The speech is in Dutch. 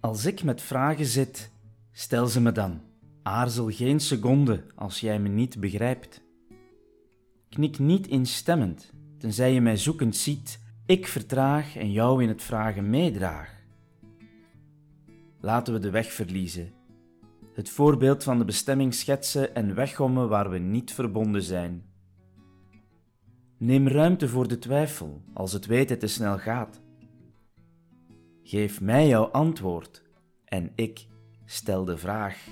Als ik met vragen zit, stel ze me dan. Aarzel geen seconde als jij me niet begrijpt. Knik niet instemmend, tenzij je mij zoekend ziet. Ik vertraag en jou in het vragen meedraag. Laten we de weg verliezen. Het voorbeeld van de bestemming schetsen en weggommen waar we niet verbonden zijn. Neem ruimte voor de twijfel als het weten te snel gaat. Geef mij jouw antwoord en ik stel de vraag.